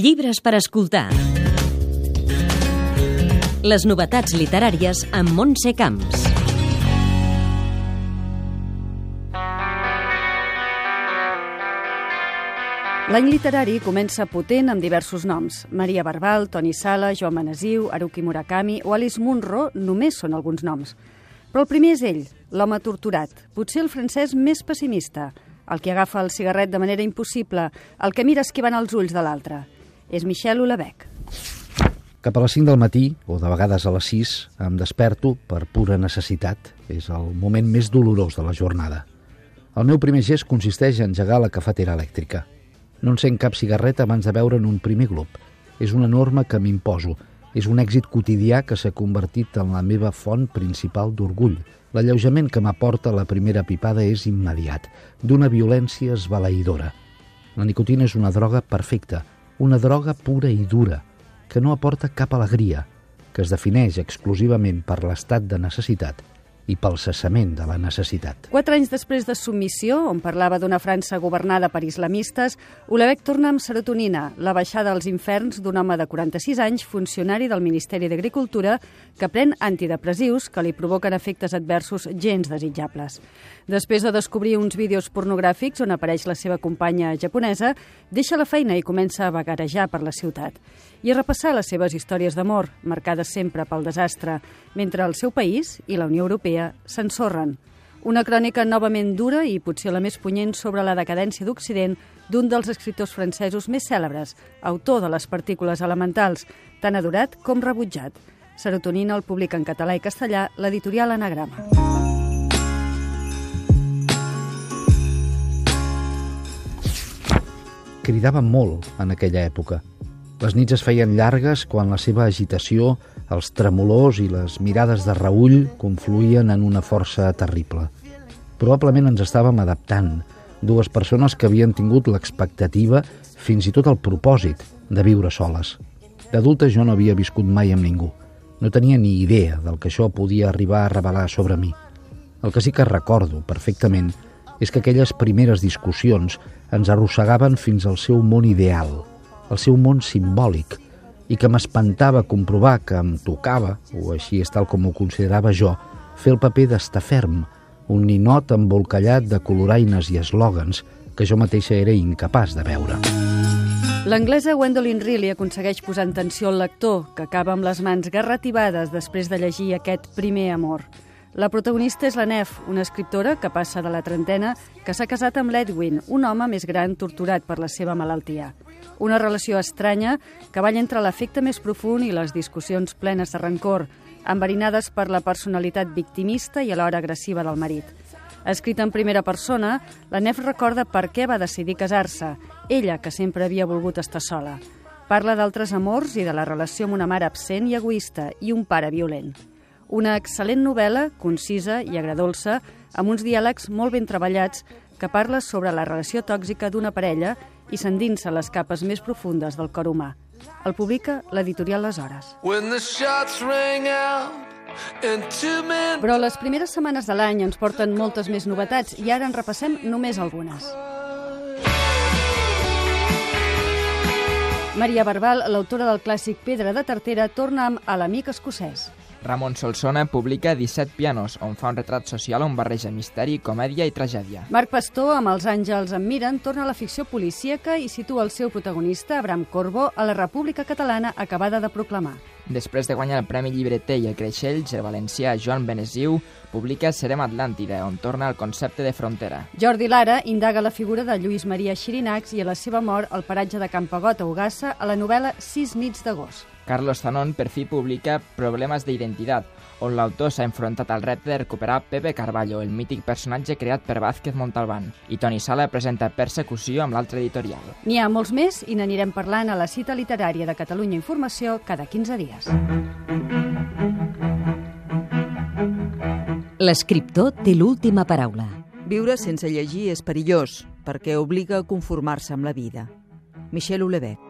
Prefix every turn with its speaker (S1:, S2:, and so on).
S1: Llibres per escoltar. Les novetats literàries amb Montse Camps.
S2: L'any literari comença potent amb diversos noms. Maria Barbal, Toni Sala, Joan Manasiu, Haruki Murakami o Alice Munro només són alguns noms. Però el primer és ell, l'home torturat, potser el francès més pessimista, el que agafa el cigarret de manera impossible, el que mira esquivant els ulls de l'altre és Michel Houellebecq.
S3: Cap a les 5 del matí, o de vegades a les 6, em desperto per pura necessitat. És el moment més dolorós de la jornada. El meu primer gest consisteix en engegar la cafetera elèctrica. No encén cap cigarret abans de veure'n un primer glob. És una norma que m'imposo. És un èxit quotidià que s'ha convertit en la meva font principal d'orgull. L'alleujament que m'aporta la primera pipada és immediat, d'una violència esbalaïdora. La nicotina és una droga perfecta, una droga pura i dura, que no aporta cap alegria, que es defineix exclusivament per l'estat de necessitat i pel cessament de la necessitat.
S2: Quatre anys després de submissió, on parlava d'una França governada per islamistes, Olebec torna amb serotonina, la baixada als inferns d'un home de 46 anys, funcionari del Ministeri d'Agricultura, que pren antidepressius que li provoquen efectes adversos gens desitjables. Després de descobrir uns vídeos pornogràfics on apareix la seva companya japonesa, deixa la feina i comença a vagarejar per la ciutat i a repassar les seves històries d'amor, marcades sempre pel desastre, mentre el seu país i la Unió Europea s'ensorren. Una crònica novament dura i potser la més punyent sobre la decadència d'Occident d'un dels escriptors francesos més cèlebres, autor de les partícules elementals, tan adorat com rebutjat. Serotonina el publica en català i castellà l'editorial Anagrama.
S3: Cridava molt en aquella època. Les nits es feien llargues quan la seva agitació, els tremolors i les mirades de Raül confluïen en una força terrible. Probablement ens estàvem adaptant, dues persones que havien tingut l'expectativa, fins i tot el propòsit, de viure soles. D'adulta jo no havia viscut mai amb ningú. No tenia ni idea del que això podia arribar a revelar sobre mi. El que sí que recordo perfectament és que aquelles primeres discussions ens arrossegaven fins al seu món ideal – el seu món simbòlic i que m'espantava comprovar que em tocava, o així és tal com ho considerava jo, fer el paper d'estar ferm, un ninot embolcallat de coloraines i eslògans que jo mateixa era incapaç de veure.
S2: L'anglesa Gwendolyn Reilly aconsegueix posar en tensió el lector, que acaba amb les mans garrativades després de llegir aquest primer amor. La protagonista és la Nef, una escriptora que passa de la trentena, que s'ha casat amb l'Edwin, un home més gran torturat per la seva malaltia. Una relació estranya que balla entre l'efecte més profund i les discussions plenes de rancor, enverinades per la personalitat victimista i alhora agressiva del marit. Escrita en primera persona, la Nef recorda per què va decidir casar-se, ella que sempre havia volgut estar sola. Parla d'altres amors i de la relació amb una mare absent i egoista i un pare violent. Una excel·lent novel·la, concisa i agradolça, amb uns diàlegs molt ben treballats que parla sobre la relació tòxica d'una parella i s'endinsa les capes més profundes del cor humà. El publica l'editorial Les Hores. Però les primeres setmanes de l'any ens porten moltes més novetats i ara en repassem només algunes. Maria Barbal, l'autora del clàssic Pedra de Tartera, torna amb A l'amic escocès.
S4: Ramon Solsona publica 17 pianos, on fa un retrat social on barreja misteri, comèdia i tragèdia.
S2: Marc Pastor, amb Els àngels en miren, torna a la ficció policíaca i situa el seu protagonista, Abraham Corbo, a la República Catalana acabada de proclamar.
S4: Després de guanyar el Premi Llibreter i el Creixells, el valencià Joan Benesiu publica Serem Atlàntida, on torna al concepte de frontera.
S2: Jordi Lara indaga la figura de Lluís Maria Xirinacs i a la seva mort al paratge de Campagot a Ugassa a la novel·la Sis nits d'agost.
S4: Carlos Zanon per fi publica Problemes d'identitat, on l'autor s'ha enfrontat al repte de recuperar Pepe Carballo, el mític personatge creat per Vázquez Montalbán, i Toni Sala presenta Persecució amb l'altre editorial.
S2: N'hi ha molts més i n'anirem parlant a la cita literària de Catalunya Informació cada 15 dies.
S1: L'escriptor té l'última paraula.
S5: Viure sense llegir és perillós perquè obliga a conformar-se amb la vida. Michel Houellebecq